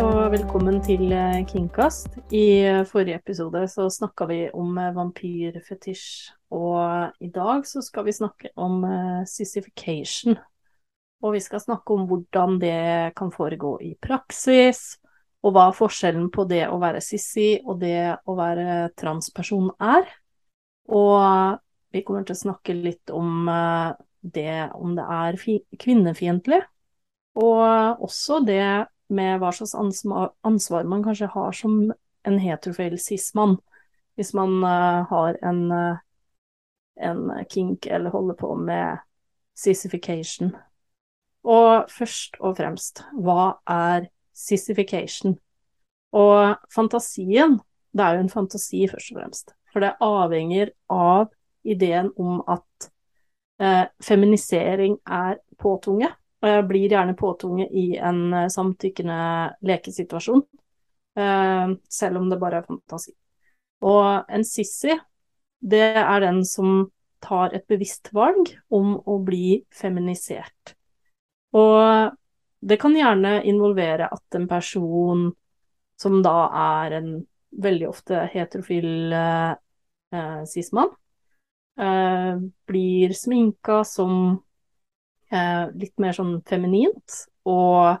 Og velkommen til eh, Kingcast. I eh, forrige episode så snakka vi om eh, vampyrfetisj, og i dag så skal vi snakke om sissification. Og vi skal snakke om hvordan det kan foregå i praksis, og hva forskjellen på det å være sissi og det å være transperson er. Og vi kommer til å snakke litt om det om det er kvinnefiendtlig, og også det med hva slags ansvar man kanskje har som en heterofil cis-mann, hvis man uh, har en, uh, en kink eller holder på med sissification. Og først og fremst, hva er sissification? Og fantasien, det er jo en fantasi først og fremst, for det avhenger av ideen om at eh, feminisering er påtvunget blir gjerne påtvunget i en eh, samtykkende lekesituasjon, eh, selv om det bare er fantasi. Og en sissy, det er den som tar et bevisst valg om å bli feminisert. Og det kan gjerne involvere at en person som da er en veldig ofte heterofil eh, sismann, eh, blir sminka som eh, litt mer sånn feminint, og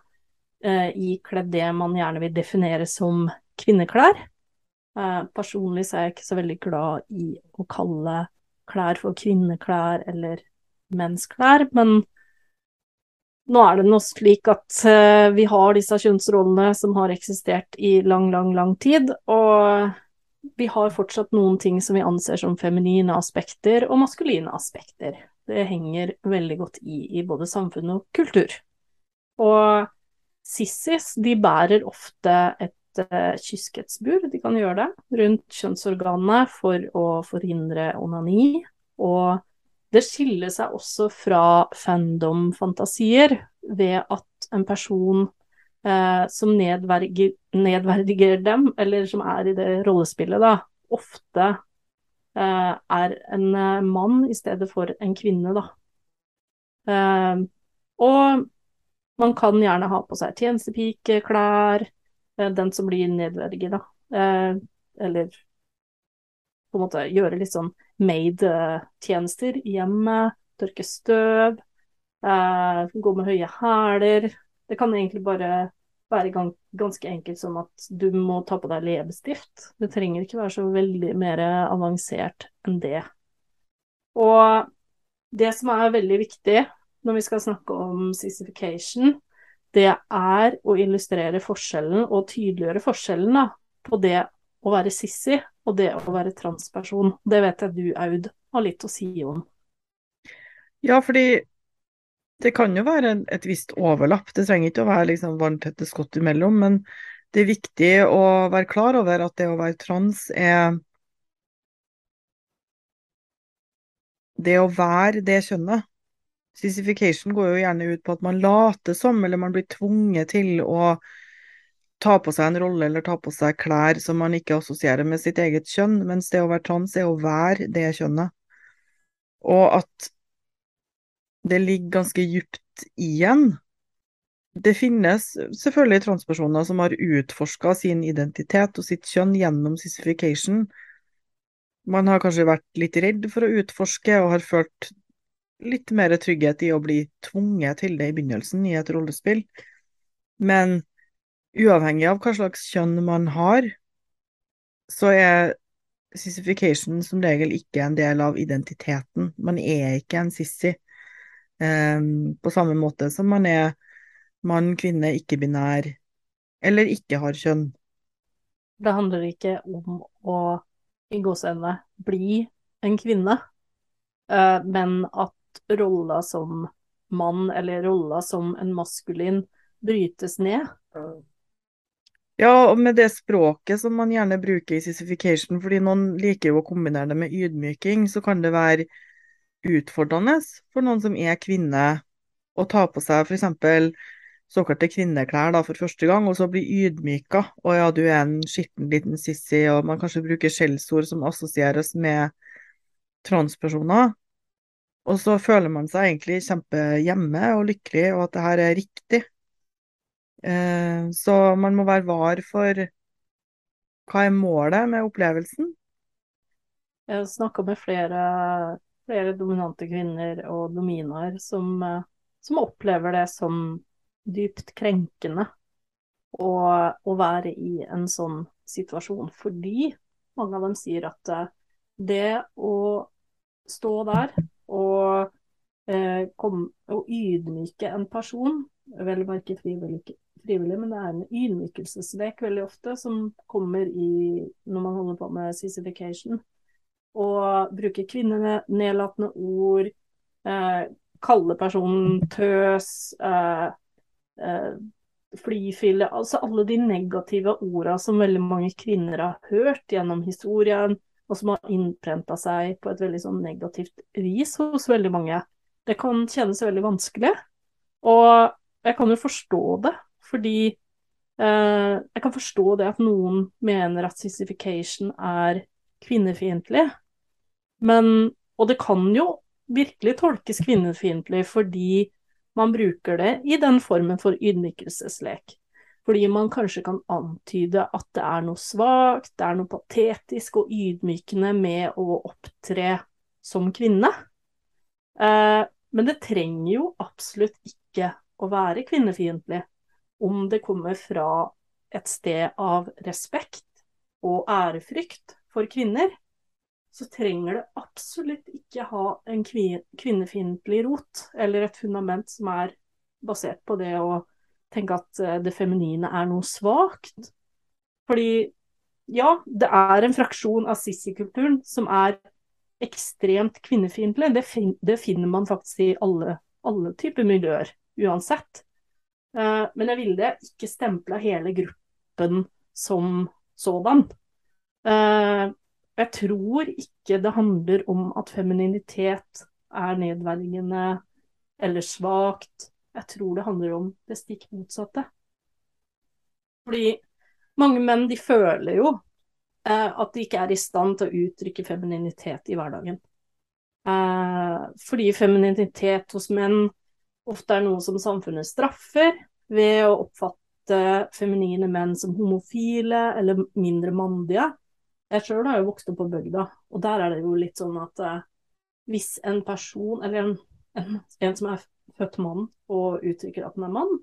eh, ikledd det man gjerne vil definere som kvinneklær. Eh, personlig så er jeg ikke så veldig glad i å kalle klær for kvinneklær eller mensklær, men nå er det nå slik at vi har disse kjønnsrollene som har eksistert i lang, lang, lang tid, og vi har fortsatt noen ting som vi anser som feminine aspekter og maskuline aspekter. Det henger veldig godt i i både samfunn og kultur. Og sissis, de bærer ofte et uh, kyskhetsbur, de kan gjøre det, rundt kjønnsorganene for å forhindre onani. Og det skiller seg også fra fandom-fantasier ved at en person uh, som nedverger, nedverdiger dem, eller som er i det rollespillet, da, ofte Eh, er en eh, mann i stedet for en kvinne, da. Eh, og man kan gjerne ha på seg tjenestepikeklær, den som blir nedverget, da. Eller på en måte gjøre litt sånn made-tjenester i hjemmet, tørke støv, gå med høye hæler. Det kan egentlig bare være ganske enkelt som at du må ta på deg leppestift. Det trenger ikke være så veldig mer avansert enn det. Og det som er veldig viktig når vi skal snakke om sissification, det er å illustrere forskjellen og tydeliggjøre forskjellen da, på det å være sissy og det å være transperson. Det vet jeg du, Aud, har litt å si om. Ja, fordi det kan jo være et visst overlapp, det trenger ikke å være liksom vanntette skott imellom, men det er viktig å være klar over at det å være trans er det å være det kjønnet. Sissification går jo gjerne ut på at man later som, eller man blir tvunget til å ta på seg en rolle eller ta på seg klær som man ikke assosierer med sitt eget kjønn, mens det å være trans er å være det kjønnet. Og at det ligger ganske djupt igjen. Det finnes selvfølgelig transpersoner som har utforska sin identitet og sitt kjønn gjennom sissification. Man har kanskje vært litt redd for å utforske og har følt litt mer trygghet i å bli tvunget til det i begynnelsen i et rollespill. Men uavhengig av hva slags kjønn man har, så er sissification som regel ikke en del av identiteten. Man er ikke en sissy. Um, på samme måte som man er mann, kvinne, ikke-binær eller ikke har kjønn. Det handler ikke om å i gåseøynene bli en kvinne, uh, men at rolla som mann eller rolla som en maskulin brytes ned. Ja, og med det språket som man gjerne bruker i sissification, fordi noen liker jo å kombinere det med ydmyking, så kan det være utfordrende for noen som er kvinne, å ta på seg f.eks. såkalte kvinneklær da, for første gang, og så bli ydmyka. Og ja, du er en skitten liten sissy, og man kanskje bruker skjellsord som assosieres med transpersoner. Og så føler man seg egentlig kjempehjemme og lykkelig, og at det her er riktig. Eh, så man må være var for hva er målet med opplevelsen. Jeg har snakka med flere, flere, dominante kvinner og dominaer som, eh, som opplever det som dypt krenkende å, å, være i en sånn situasjon. Fordi mange av dem sier at eh, det å stå der og, eh, kom, og ydmyke en person, vel merke frivillig, frivillig, men det er en ydmykelsesvek veldig ofte som kommer i når man holder på med sissification. Og kvinnene kvinnenedlatende ord, eh, kalle personen tøs, eh, eh, flyfille Altså alle de negative orda som veldig mange kvinner har hørt gjennom historien, og som har innprenta seg på et veldig sånn negativt vis hos veldig mange. Det kan kjennes veldig vanskelig. Og jeg kan jo forstå det, fordi eh, jeg kan forstå det at noen mener at sissification er kvinnefiendtlig. Men Og det kan jo virkelig tolkes kvinnefiendtlig fordi man bruker det i den formen for ydmykelseslek. Fordi man kanskje kan antyde at det er noe svakt, det er noe patetisk og ydmykende med å opptre som kvinne. Eh, men det trenger jo absolutt ikke å være kvinnefiendtlig om det kommer fra et sted av respekt og ærefrykt for kvinner så trenger det absolutt ikke ha en kvinnefiendtlig rot, eller et fundament som er basert på det å tenke at eh, det feminine er noe svakt. Fordi ja, det er en fraksjon av sissy-kulturen som er ekstremt kvinnefiendtlig. Det, fin det, finner man faktisk i alle, alle typer miljøer, uansett. Uh, men jeg ville ikke stempla hele gruppen som sådan. Uh, jeg tror ikke det handler om at femininitet er nedverdigende eller svakt. Jeg tror det handler om det stikk motsatte. Fordi mange menn de føler jo eh, at de ikke er i stand til å uttrykke femininitet i hverdagen. Eh, fordi femininitet hos menn ofte er noe som samfunnet straffer ved å oppfatte feminine menn som homofile eller mindre mandige. Jeg sjøl har jo vokst opp på bygda, og der er det jo litt sånn at eh, hvis en person, eller en, en, en, som er født mann og uttrykker at den er mann,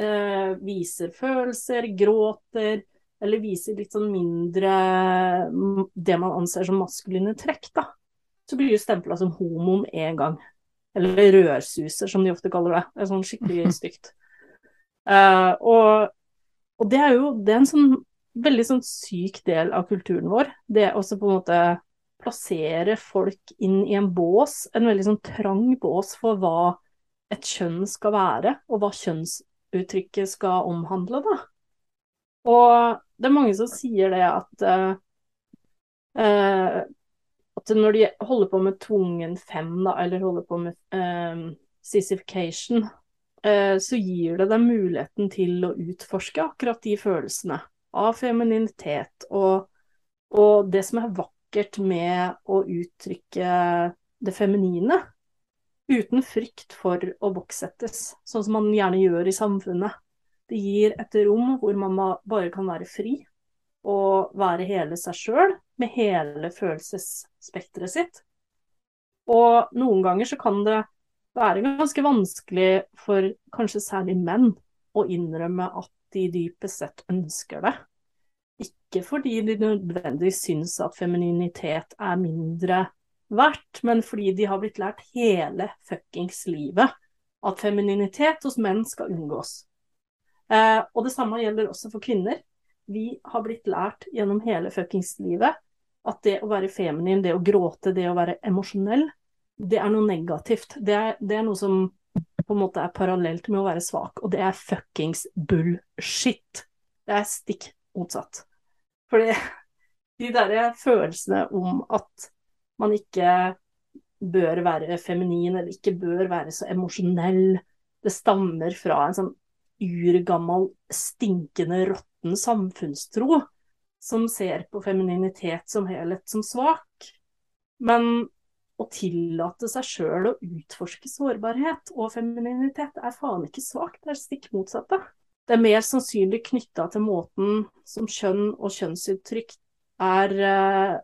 eh, viser følelser, gråter, eller viser litt sånn mindre det man anser som maskuline trekk, da, så blir du stempla som homo med en gang. Eller rørsuser, som de ofte kaller det. Det er sånn skikkelig stygt. Uh, og, og, det er jo det er en sånn veldig sånn syk del av kulturen vår. Det å på en måte plassere folk inn i en bås, en veldig sånn trang bås for hva et kjønn skal være, og hva kjønnsuttrykket skal omhandle, da. Og det er mange som sier det at uh, at når de holder på med tvungen fem, da, eller holder på med uh, sissification, så gir det dem muligheten til å utforske akkurat de følelsene av femininitet og, og det som er vakkert med å uttrykke det feminine, uten frykt for å bokssettes, sånn som man gjerne gjør i samfunnet. Det gir et rom hvor man bare kan være fri og være hele seg sjøl, med hele følelsesspekteret sitt. Og noen ganger så kan det være ganske vanskelig for kanskje særlig menn å innrømme at de dypest sett ønsker det. Ikke fordi de nødvendigvis syns at femininitet er mindre verdt, men fordi de har blitt lært hele fuckings livet at femininitet hos menn skal unngås. Eh, og det samme gjelder også for kvinner. Vi har blitt lært gjennom hele fuckings livet at det å være feminin, det å gråte, det å være emosjonell, det er noe negativt. Det er, det er noe som på en måte er parallelt med å være svak, og det er fuckings bullshit. Det er stikk motsatt. Fordi de derre følelsene om at man ikke bør være feminin, eller ikke bør være så emosjonell, det stammer fra en sånn urgammel, stinkende, råtten samfunnstro som ser på femininitet som helhet som svak. Men å tillate seg sjøl å utforske sårbarhet og femininitet er faen ikke svakt, det er stikk motsatte. Det er mer sannsynlig knytta til måten som kjønn og kjønnsuttrykk er eh,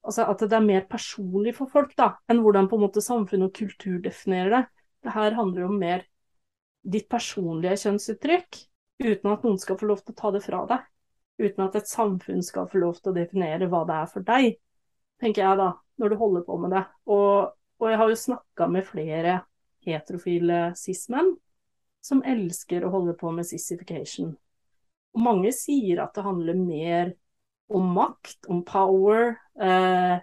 Altså at det er mer personlig for folk, da, enn hvordan på en måte samfunn og kultur definerer det. Det her handler om mer ditt personlige kjønnsuttrykk, uten at noen skal få lov til å ta det fra deg. Uten at et samfunn skal få lov til å definere hva det er for deg, tenker jeg da, når du holder på med det. Og, og jeg har jo snakka med flere heterofile cis-menn som elsker å holde på med sissification. Og mange sier at det handler mer om makt, om power, eh,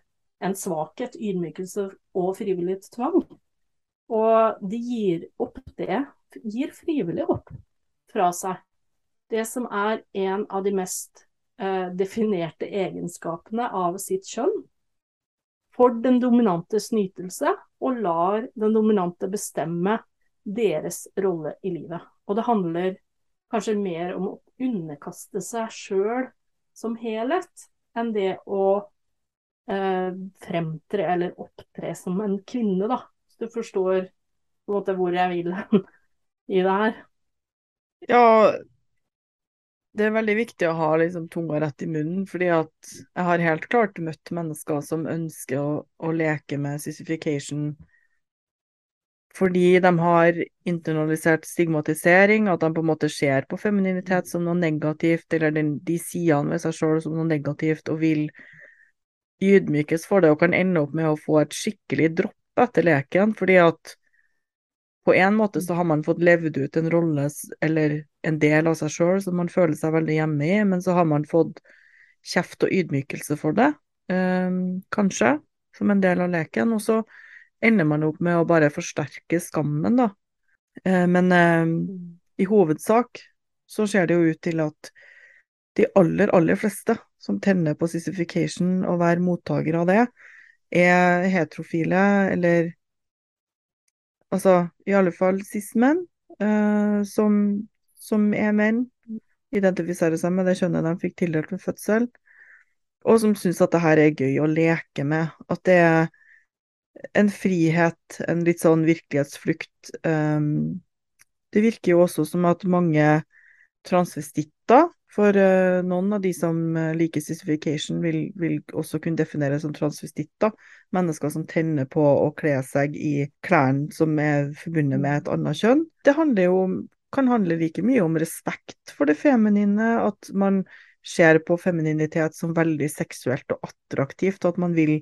en svakhet, ydmykelse og frivillig tvang. Og de gir opp det gir frivillig opp fra seg det som er en av de mest eh, definerte egenskapene av sitt kjønn, for den dominantes nytelse, og lar den dominante bestemme deres rolle i livet. Og det handler kanskje mer om å underkaste seg sjøl som helhet, enn det å eh, fremtre eller opptre som en kvinne, da. Så du forstår på en måte hvor jeg vil i det her? Ja, det er veldig viktig å ha liksom tunga rett i munnen, fordi at jeg har helt klart møtt mennesker som ønsker å, å leke med sissification. Fordi de har internalisert stigmatisering, at de på en måte ser på femininitet som noe negativt, eller den, de sidene ved seg sjøl som noe negativt, og vil ydmykes for det, og kan ende opp med å få et skikkelig dropp etter leken, fordi at på en måte så har man fått levd ut en rolle eller en del av seg sjøl som man føler seg veldig hjemme i, men så har man fått kjeft og ydmykelse for det, eh, kanskje, som en del av leken. Og så ender man opp med å bare forsterke skammen, da. Eh, men eh, i hovedsak så ser det jo ut til at de aller, aller fleste som tenner på sissification og være mottaker av det, er heterofile eller altså i alle fall cis-menn, uh, som, som, er menn, identifiserer seg med det kjønnet de fikk tildelt ved fødsel, og som syns at det her er gøy å leke med. At det er en frihet, en litt sånn virkelighetsflukt. Um, det virker jo også som at mange transvestitter for uh, noen av de som uh, liker sissification, vil, vil, også kunne defineres som transvestitter. Mennesker som tenner på å kle seg i klærne som er forbundet med et annet kjønn. Det jo, kan handle like mye om respekt for det feminine, at man ser på femininitet som veldig seksuelt og attraktivt, og at man vil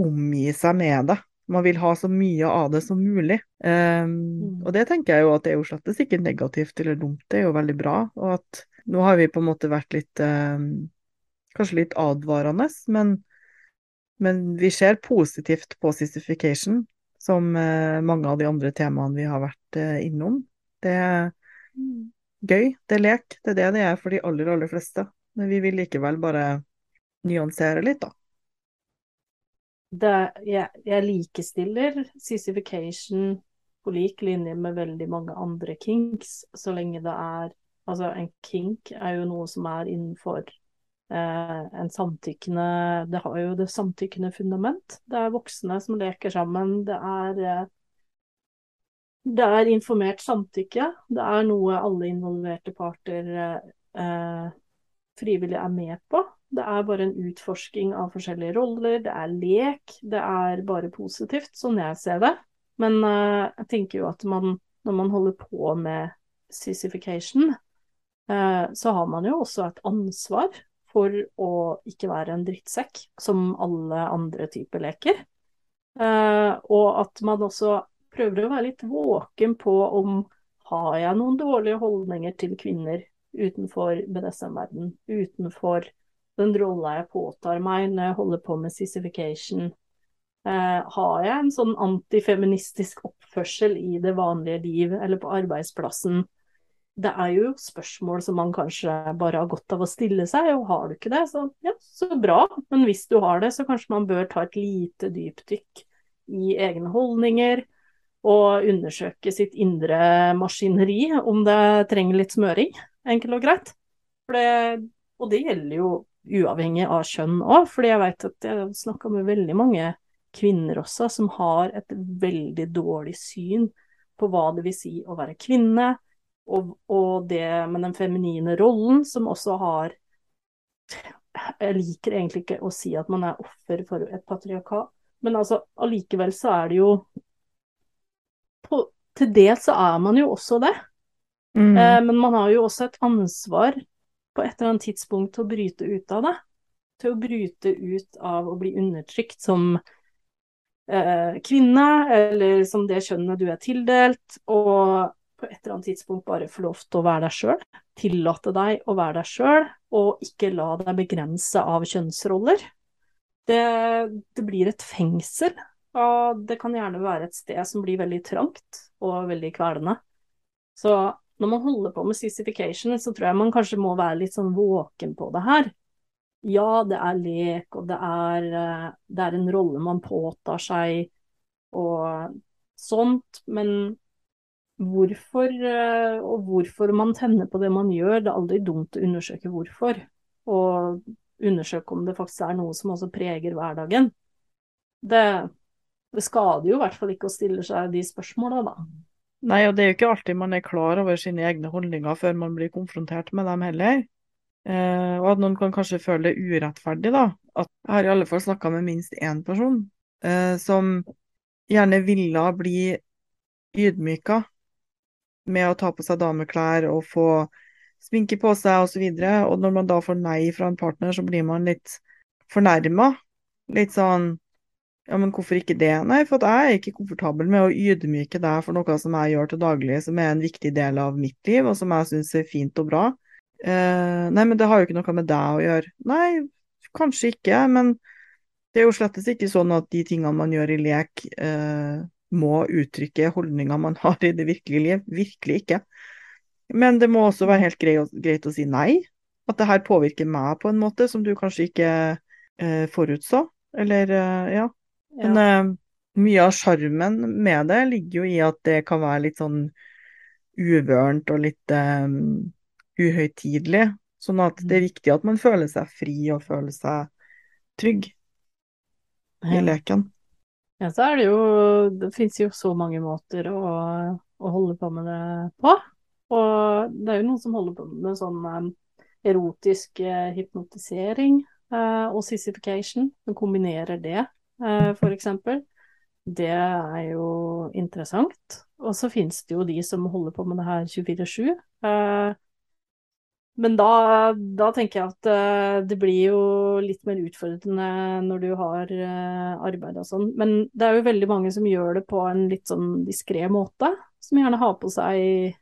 omgi seg med det. Man vil ha så mye av det som mulig. Um, mm. Og det tenker jeg jo at det er jo slett ikke negativt eller dumt, det er jo veldig bra. Og at nå har vi på en måte vært litt um, Kanskje litt advarende, men, men, vi ser positivt på sissification, som uh, mange av de andre temaene vi har vært uh, innom. Det er gøy, det er lek, det er det det er for de aller, aller fleste. Men vi vil likevel bare nyansere litt, da. Det, jeg, jeg likestiller sissification på lik linje med veldig mange andre kinks, så lenge det er Altså, en kink er jo noe som er innenfor eh, en samtykkende Det har jo det samtykkende fundament. Det er voksne som leker sammen. Det er eh, det er informert samtykke. Det er noe alle involverte parter eh, frivillig er med på. Det er bare en utforsking av forskjellige roller, det er lek. Det er bare positivt, sånn jeg ser det. Men uh, jeg tenker jo at man, når man holder på med sissification, uh, så har man jo også et ansvar for å ikke være en drittsekk, som alle andre typer leker. Uh, og at man også prøver å være litt våken på om har jeg noen dårlige holdninger til kvinner utenfor BDSM-verden, utenfor den rolla jeg påtar meg når jeg holder på med sissification. Eh, har jeg en sånn antifeministisk oppførsel i det vanlige liv eller på arbeidsplassen? det er jo spørsmål som man kanskje bare har godt av å stille seg, og har du ikke det, så ja, så bra. Men hvis du har det, så kanskje man bør ta et lite dypdykk i egne holdninger, og undersøke sitt indre maskineri, om det trenger litt smøring, enkelt og greit. Det, og det gjelder jo uavhengig av kjønn òg, fordi jeg vet at jeg har snakka med veldig mange kvinner også som har et veldig dårlig syn på hva det vil si å være kvinne, og, og det med den feminine rollen, som også har Jeg liker egentlig ikke å si at man er offer for et patriarkat, men altså allikevel så er det jo på, Til dels så er man jo også det. Mm. Eh, men man har jo også et ansvar på et eller annet tidspunkt til å bryte ut av det. Til å bryte ut av å bli undertrykt som eh, kvinne, eller som det kjønnet du er tildelt, og på et eller annet tidspunkt bare få lov til å være deg sjøl. Tillate deg å være deg sjøl, og ikke la deg begrense av kjønnsroller. Det, det blir et fengsel, og det kan gjerne være et sted som blir veldig trangt og veldig kvelende. Så når man holder på med sissification, så tror jeg man kanskje må være litt sånn våken på det her. Ja, det er lek, og det er, eh, det er en rolle man påtar seg og sånt, men hvorfor eh, og hvorfor man tenner på det man gjør, det er aldri dumt å undersøke hvorfor. Og undersøke om det faktisk er noe som også preger hverdagen. Det, det skader jo i hvert fall ikke å stille seg de spørsmåla, da. Nei, og det er jo ikke alltid man er klar over sine egne holdninger før man blir konfrontert med dem heller. Eh, og at noen kan kanskje føle det urettferdig, da. At jeg har i alle fall snakka med minst én person eh, som gjerne ville bli ydmyka med å ta på seg dameklær og få sminke på seg osv. Og, så og når man da får nei fra en partner, så blir man litt fornærma. Litt sånn ja, men hvorfor ikke det? Nei, for jeg er ikke komfortabel med å ydmyke deg for noe som jeg gjør til daglig, som er en viktig del av mitt liv, og som jeg syns er fint og bra. Eh, nei, men det har jo ikke noe med deg å gjøre. Nei, kanskje ikke, men det er jo slettes ikke sånn at de tingene man gjør i lek, eh, må uttrykke holdninger man har i det virkelige liv. Virkelig ikke. Men det må også være helt greit, å si nei. At det her påvirker meg på en måte som du kanskje ikke eh, forutså. Eller, eh, ja. Men uh, mye av sjarmen med det ligger jo i at det kan være litt sånn uvørent og litt um, uhøytidelig. Sånn at det er mm. viktig at man føler seg fri og føler seg trygg i leken. Ja, så er det jo Det fins jo så mange måter å, å, holde på med det på. Og det er jo noen som holder på med sånn um, erotisk hypnotisering uh, og sissification. Som kombinerer det Eh, f.eks. Det er jo interessant. Og så finnes det jo de som holder på med det her 24-7. Eh, men da, da, tenker jeg at eh, det blir jo litt mer utfordrende når du har arbeid og sånn. Men det er jo veldig mange som gjør det på en litt sånn diskré måte. Som gjerne har på seg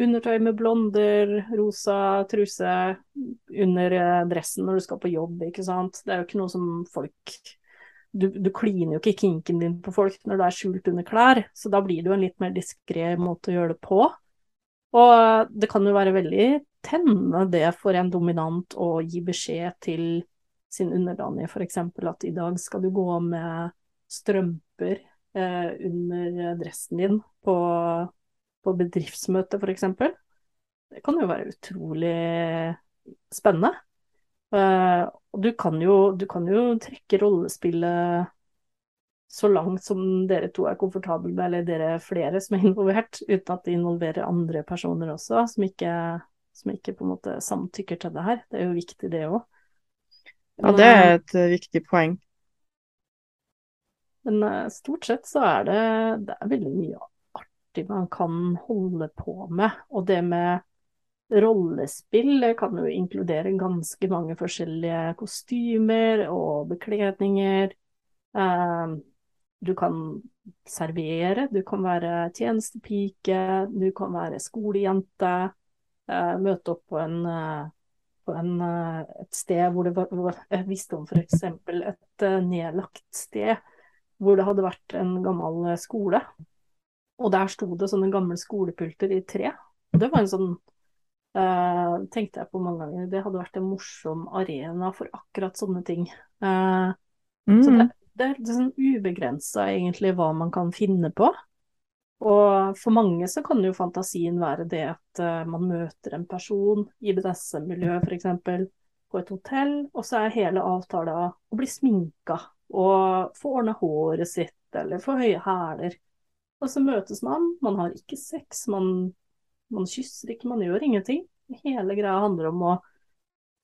undertøy med blonder, rosa truse under dressen når du skal på jobb, ikke sant. Det er jo ikke noe som folk du, du kliner jo ikke kinken din på folk når du er skjult under klær, så da blir det jo en litt mer diskré måte å gjøre det på. Og det kan jo være veldig tennende det for en dominant å gi beskjed til sin underdanige, f.eks. at i dag skal du gå med strømper eh, under dressen din på, på bedriftsmøte, f.eks. Det kan jo være utrolig spennende. Uh, og du kan, jo, du kan jo trekke rollespillet så langt som dere to er komfortable med, eller dere flere som er involvert, uten at det involverer andre personer også, som ikke, som ikke på en måte samtykker til det her. Det er jo viktig, det òg. Ja, det er et uh, viktig poeng. Men stort sett så er det, det er veldig mye artig man kan holde på med. Og det med rollespill kan jo inkludere ganske mange forskjellige kostymer og bekledninger. Ehm, du kan servere, du kan være tjenestepike, du kan være skolejente. Eh, møte opp på, en, eh, på en, eh, et sted hvor det var Jeg visste om f.eks. et nedlagt sted hvor det hadde vært en gammel skole. Og der sto det sånne gamle skolepulter i tre det var en sånn uh, Tenkte jeg på mange ganger. Det hadde vært en morsom arena for akkurat sånne ting. Uh, mm. Så det, det, er, det er sånn ubegrensa egentlig hva man kan finne på. Og for mange så kan jo fantasien være det at uh, man møter en person i BDSM-miljøet f.eks. på et hotell, og så er hele avtalen å bli sminka og få ordna håret sitt eller få høye hæler. Og så møtes man, man har ikke sex, man, man kysser ikke, man gjør ingenting. Hele greia handler om å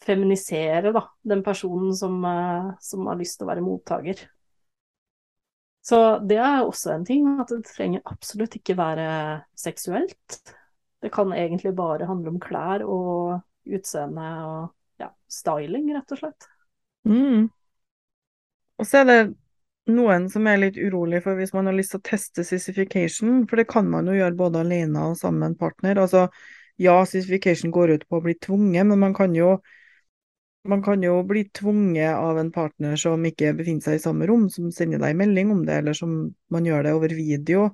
feminisere da, den personen som, uh, som har lyst til å være mottaker. Så det er også en ting, at det trenger absolutt ikke være seksuelt. Det kan egentlig bare handle om klær og utseende og ja, styling, rett og slett. Mm. Og så er det noen som er litt urolig for hvis man har lyst til å teste sissification, for det kan man jo gjøre både alene og sammen med en partner. Altså, ja, sissification går ut på å bli tvunget, men man kan jo man kan jo bli tvunget av en partner som ikke befinner seg i samme rom, som sender deg melding om det, eller som man gjør det over video,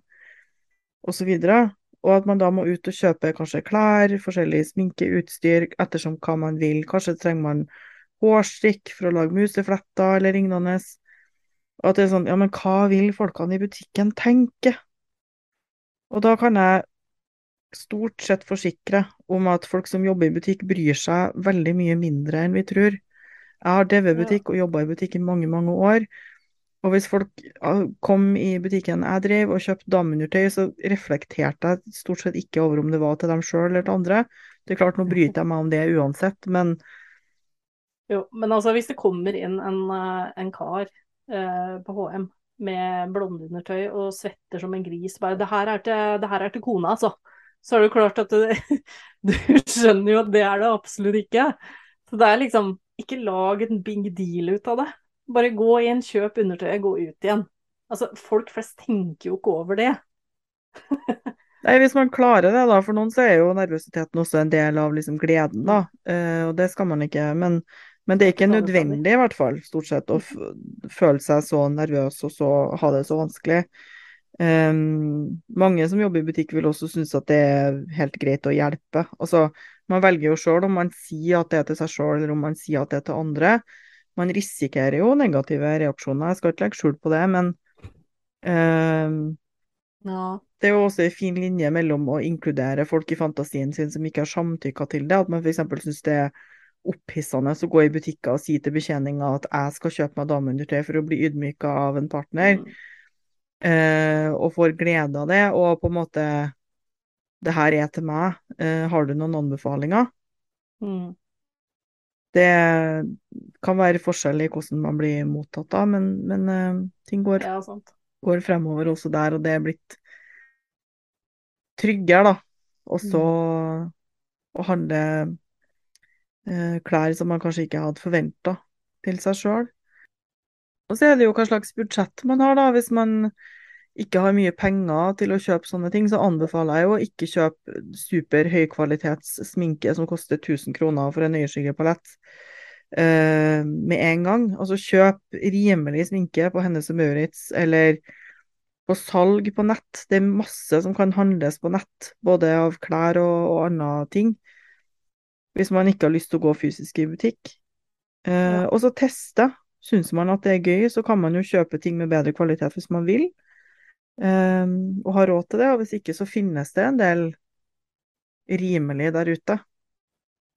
osv. Og, og at man da må ut og kjøpe kanskje klær, forskjellig sminkeutstyr, ettersom hva man vil. Kanskje trenger man hårstrikk for å lage musefletter eller lignende. Og at det er sånn, ja, men hva vil folkene i butikken tenke? Og da kan jeg stort sett forsikre om at folk som jobber i butikk, bryr seg veldig mye mindre enn vi tror. Jeg har drevet butikk og jobba i butikk i mange, mange år. Og hvis folk kom i butikken jeg drev og kjøpte dameundertøy, så reflekterte jeg stort sett ikke over om det var til dem sjøl eller til andre. Det er klart, nå bryter jeg meg om det uansett, men Jo, men altså hvis det kommer inn en, eh, en kar på HM med blondeundertøy og svetter som en gris, bare det her er til, det her er til kona, altså så er det klart at du, du, skjønner jo at det er det absolutt ikke. Så det er liksom Ikke lag en big deal ut av det. Bare gå inn, kjøp undertøyet, gå ut igjen. Altså, folk flest tenker jo ikke over det. Nei, Hvis man klarer det, da. For noen så er jo nervøsiteten også en del av liksom gleden, da. Uh, og det skal man ikke. Men, men det er ikke nødvendig, i hvert fall, stort sett, å føle seg så nervøs og så ha det så vanskelig. Um, mange som jobber i butikk vil også synes at det er helt greit å hjelpe. Altså, man velger jo sjøl om man sier at det er til seg sjøl, eller om man sier at det er til andre. Man risikerer jo negative reaksjoner, jeg skal ikke legge skjul på det, men um, ja. det er jo også en fin linje mellom å inkludere folk i fantasien sin som ikke har samtykka til det, at man f.eks. syns det er opphissende å gå i butikker og si til betjeninga at jeg skal kjøpe meg dameundertøy for å bli ydmyka av en partner. Mm eh, og får glede av det, og på en måte Det her er til meg. Eh, har du noen anbefalinger? Mm. Det kan være forskjell i hvordan man blir mottatt da, men, men uh, ting går, ja, går, fremover også der, og det er blitt tryggere, da. Også mm. å handle klær som man kanskje ikke hadde forventa til seg sjøl. Og så er det jo hva slags budsjett man har, da. Hvis man ikke har mye penger til å kjøpe sånne ting, så anbefaler jeg jo å ikke kjøpe super høykvalitets sminke som koster 1000 kroner for en øyeskyggepalett uh, med en gang. Altså kjøp rimelig sminke på Hennes og Maurits eller på salg på nett. Det er masse som kan handles på nett, både av klær og, og andre ting. Hvis man ikke har lyst til å gå fysisk i butikk. Eh. Og så teste. Syns man at det er gøy, så kan man jo kjøpe ting med bedre kvalitet hvis man vil, um, og har råd til det. Og hvis ikke, så finnes det en del rimelig der ute.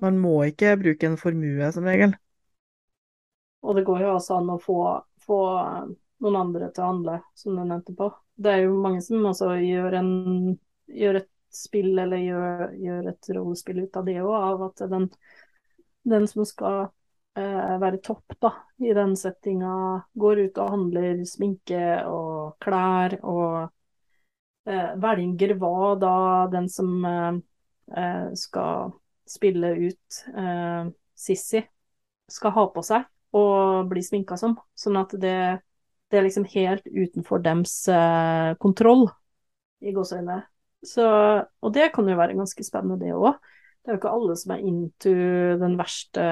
Man må ikke bruke en formue, som regel. Og det går jo også an å få, få noen andre til å handle, som du nevnte på. Det er jo mange som også gjør, en, gjør et spill, eller gjør, gjør et rollespill ut av det òg, av at den, den som skal eh, være topp da, i den settinga. Går ut og handler sminke og klær og eh, velger hva da den som eh, eh skal spille ut eh, Sissy, skal ha på seg og bli sminka som. Sånn at det, det er liksom helt utenfor dems eh, kontroll, i gåseøynene. Og det kan jo være ganske spennende, det òg. Det er jo ikke alle som er into den verste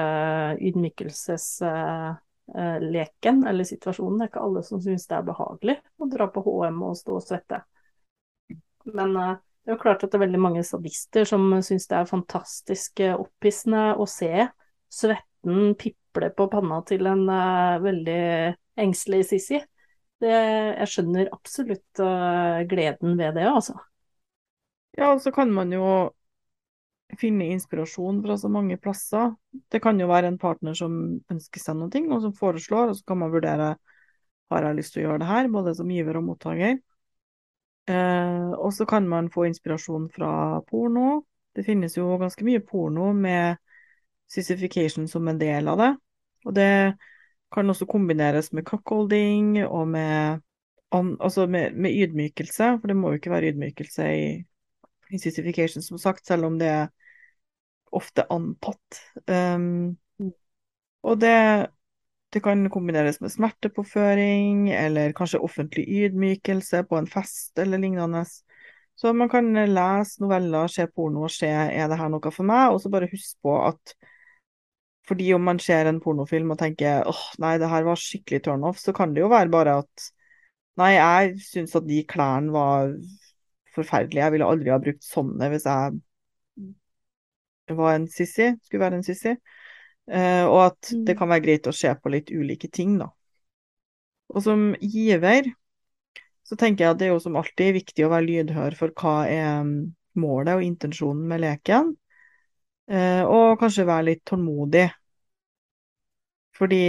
ydmykelsesleken eller situasjonen. Det er ikke alle som syns det er behagelig å dra på HM og stå og svette. Men Det er jo klart at det er veldig mange sadister som syns det er fantastisk eh, opphissende å se svetten piple på panna til en veldig engstelig Sissy. Jeg skjønner absolutt gleden ved det, altså. Ja, og så kan man jo finne inspirasjon fra så mange plasser. Det kan jo være en partner som ønsker seg noe, og som foreslår, og så kan man vurdere har jeg lyst til å gjøre det her, både som giver og mottaker. Eh, og så kan man få inspirasjon fra porno. Det finnes jo ganske mye porno med sissification som en del av det. Og det kan også kombineres med cuckolding og med, altså med, med ydmykelse, for det må jo ikke være ydmykelse i intensification, som sagt, selv om det er ofte antatt. Um, og det, det, kan kombineres med smertepåføring, eller kanskje offentlig ydmykelse på en fest eller lignende. Så man kan lese noveller, se porno og se er det her noe for meg, og så bare huske på at fordi om man ser en pornofilm og tenker åh, oh, nei, det her var skikkelig turnoff, så kan det jo være bare at nei, jeg syns at de klærne var forferdelig. Jeg ville aldri ha brukt sånne hvis jeg var en sissy, skulle være en sissy. Uh, og at det mm. kan være greit å se på litt ulike ting, da. Og som giver så tenker jeg at det er jo som alltid viktig å være lydhør for hva er mm, målet og intensjonen med leken, uh, og kanskje være litt tålmodig. Fordi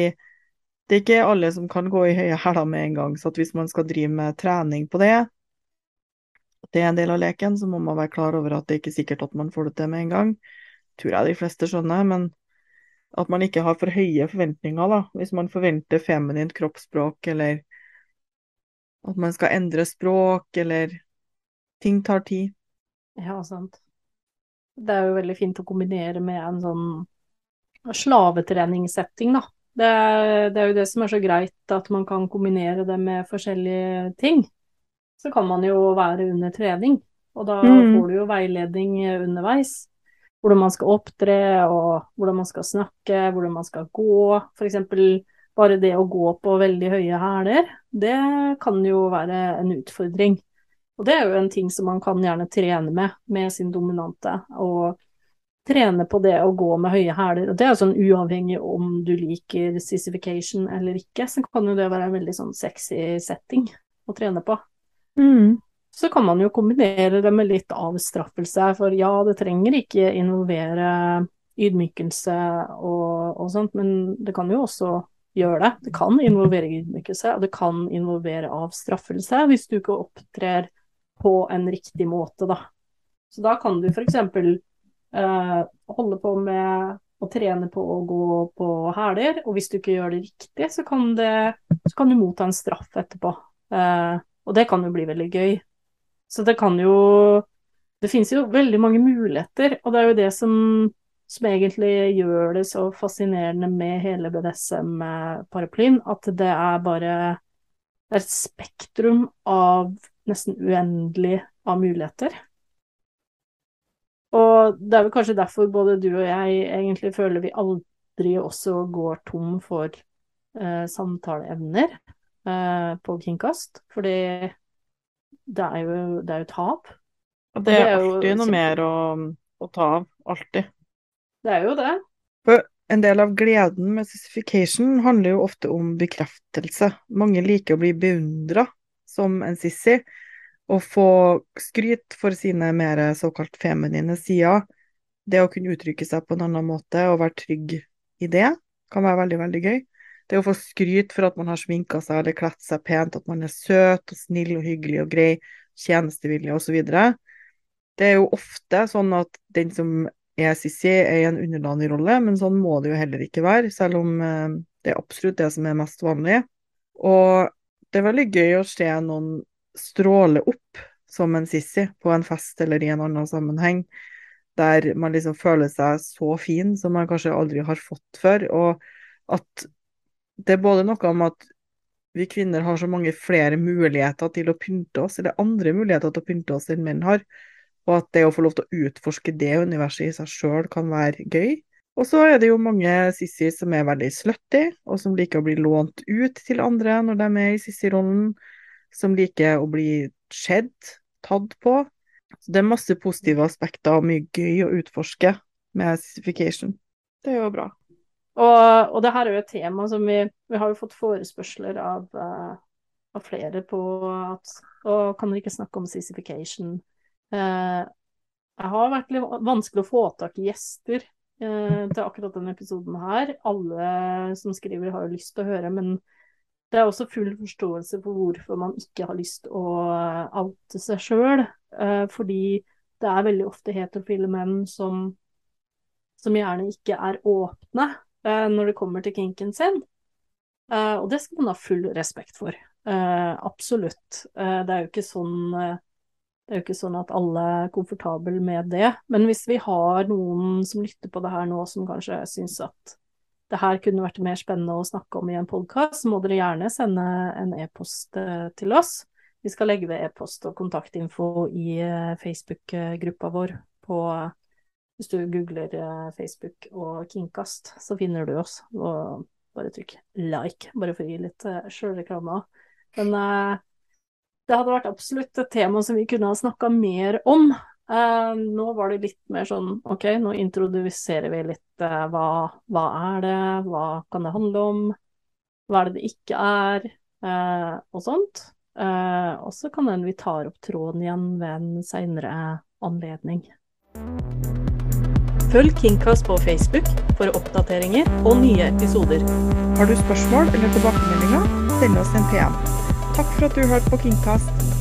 det er ikke alle som kan gå i høye hæler med en gang, så hvis man skal drive med trening på det, det er en del av leken, så må man være klar over at det ikke er sikkert at man får det til med en gang. Tror jeg de fleste skjønner, men at man ikke har for høye forventninger, da. Hvis man forventer feminint kroppsspråk, eller at man skal endre språk, eller Ting tar tid. Ja, sant. Det er jo veldig fint å kombinere med en sånn slavetreningssetting, da. Det er, det er jo det som er så greit, at man kan kombinere det med forskjellige ting så kan man jo være under trening. Og da mm. får du jo veiledning underveis. Hvordan man skal opptre, og hvordan man skal snakke, hvordan man skal gå. F.eks. bare det å gå på veldig høye hæler, det kan jo være en utfordring. Og det er jo en ting som man kan gjerne trene med, med sin dominante. Og trene på det å gå med høye hæler. Og det er jo sånn uavhengig om du liker sissification eller ikke, så kan jo det være en veldig sånn sexy setting å trene på. Mm. Så kan man jo kombinere det med litt avstraffelse, for ja, det trenger ikke involvere ydmykelse og, og sånt, men det kan jo også gjøre det. Det kan involvere ydmykelse, og det kan involvere avstraffelse hvis du ikke opptrer på en riktig måte, da. Så da kan du f.eks. Eh, holde på med å trene på å gå på hæler, og hvis du ikke gjør det riktig, så kan, det, så kan du motta en straff etterpå. Eh, og det kan jo bli veldig gøy. Så det kan jo Det finnes jo veldig mange muligheter, og det er jo det som, som egentlig gjør det så fascinerende med hele BDSM-paraplyen, at det er bare det er et spektrum av nesten uendelig av muligheter. Og det er vel kanskje derfor både du og jeg egentlig føler vi aldri også går tom for eh, samtaleevner eh, på Kingkast, fordi det er jo, det er jo tap. Og det, er, det er alltid noe mer å, å, ta av. Alltid. Det er jo det. For en del av gleden med sissification handler jo ofte om bekreftelse. Mange liker å bli beundra som en sissy, og få skryt for sine mer såkalt feminine sider. Det å kunne uttrykke seg på en annen måte og være trygg i det, kan være veldig, veldig gøy. Det å få skryt for at man har sminka seg eller kledd seg pent, at man er søt og snill og hyggelig og grei, tjenestevillig osv. Det er jo ofte sånn at den som er Sissy, er i en underdanig rolle, men sånn må det jo heller ikke være, selv om eh, det er absolutt det som er mest vanlig. Og det er veldig gøy å se noen stråle opp som en Sissy på en fest eller i en annen sammenheng, der man liksom føler seg så fin som man kanskje aldri har fått før, og at det er både noe om at vi kvinner har så mange flere muligheter til å pynte oss, eller andre muligheter til å pynte oss enn menn har, og at det å få lov til å utforske det universet i seg sjøl kan være gøy. Og så er det jo mange sissier som er veldig slutty, og som liker å bli lånt ut til andre når de er i sissy-rollen, som liker å bli skjedd, tatt på. Så det er masse positive aspekter og mye gøy å utforske med sissification. Det er jo bra. Og, og det her er jo et tema som vi Vi har jo fått forespørsler av, uh, av flere på at Og kan dere ikke snakke om sissification? Uh, jeg har vært litt vanskelig å få tak i gjester uh, til akkurat denne episoden her. Alle som skriver, har jo lyst til å høre, men det er også full forståelse for hvorfor man ikke har lyst å oute seg sjøl. fordi det er veldig ofte heterofile menn som, som gjerne ikke er åpne Eh, når det kommer til kinken sin. Eh, og det skal man ha full respekt for. Eh, absolutt. det er jo ikke sånn det er jo ikke sånn at alle er komfortable med det. Men hvis vi har noen som lytter på det her nå, som kanskje syns at det her kunne vært mer spennende å snakke om i en podkast, så må dere gjerne sende en e-post til oss. Vi skal legge ved e-post og kontaktinfo i Facebook-gruppa vår på hvis du googler eh, Facebook og Kinkast, så finner du oss. Og bare trykk like, bare for å gi litt uh, sjølreklame. Men uh, det hadde vært absolutt et tema som vi kunne ha snakka mer om. Nå var det litt mer sånn OK, nå introduserer vi litt hva, hva, er det, hva kan det handle om, hva er det det ikke er, og sånt. og så kan hende vi tar opp tråden igjen ved en seinere anledning. Følg Kingcast på Facebook for oppdateringer og nye episoder. Har du spørsmål eller tilbakemeldinger, send oss en PM. Takk for at du hørte på Kingcast.